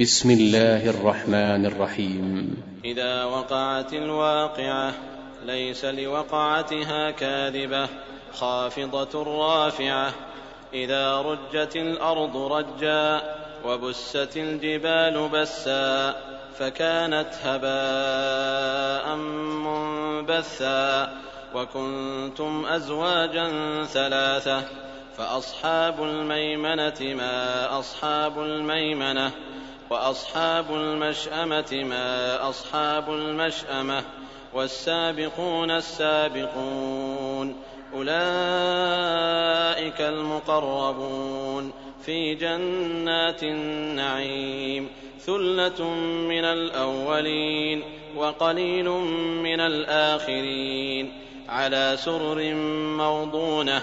بسم الله الرحمن الرحيم. إذا وقعت الواقعة ليس لوقعتها كاذبة خافضة رافعة. إذا رجت الأرض رجا وبست الجبال بسا فكانت هباء منبثا. وكنتم أزواجا ثلاثة فأصحاب الميمنة ما أصحاب الميمنة. وأصحاب المشأمة ما أصحاب المشأمة والسابقون السابقون أولئك المقربون في جنات النعيم ثلة من الأولين وقليل من الآخرين على سرر موضونة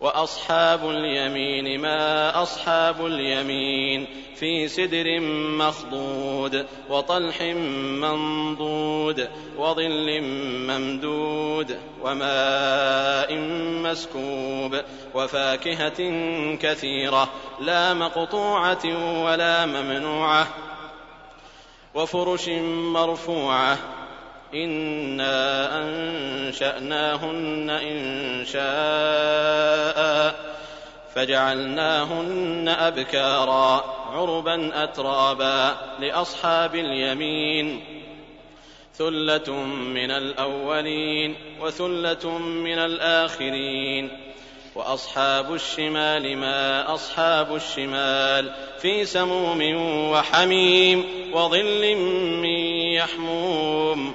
وأصحاب اليمين ما أصحاب اليمين في سدر مخضود وطلح منضود وظل ممدود وماء مسكوب وفاكهة كثيرة لا مقطوعة ولا ممنوعة وفرش مرفوعة إنا أنشأناهن إن شاء فجعلناهن أبكارا عربا أترابا لأصحاب اليمين ثلة من الأولين وثلة من الآخرين واصحاب الشمال ما اصحاب الشمال في سموم وحميم وظل من يحموم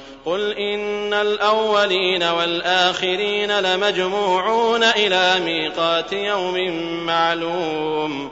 قل إن الأولين والآخرين لمجموعون إلى ميقات يوم معلوم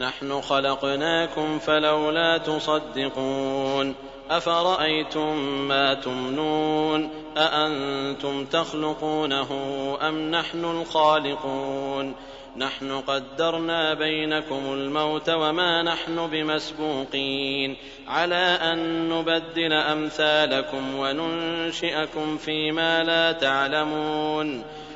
نحن خلقناكم فلولا تصدقون أفرأيتم ما تمنون أأنتم تخلقونه أم نحن الخالقون نحن قدرنا بينكم الموت وما نحن بمسبوقين على أن نبدل أمثالكم وننشئكم فيما لا تعلمون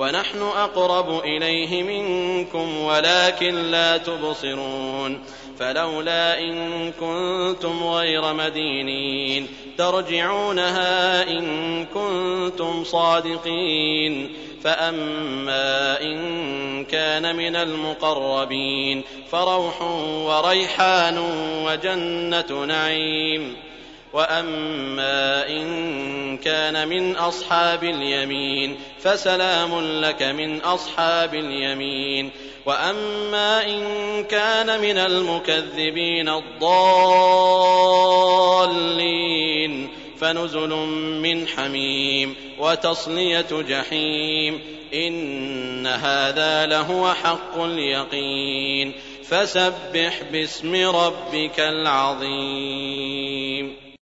ونحن أقرب إليه منكم ولكن لا تبصرون فلولا إن كنتم غير مدينين ترجعونها إن كنتم صادقين فأما إن كان من المقربين فروح وريحان وجنة نعيم واما ان كان من اصحاب اليمين فسلام لك من اصحاب اليمين واما ان كان من المكذبين الضالين فنزل من حميم وتصليه جحيم ان هذا لهو حق اليقين فسبح باسم ربك العظيم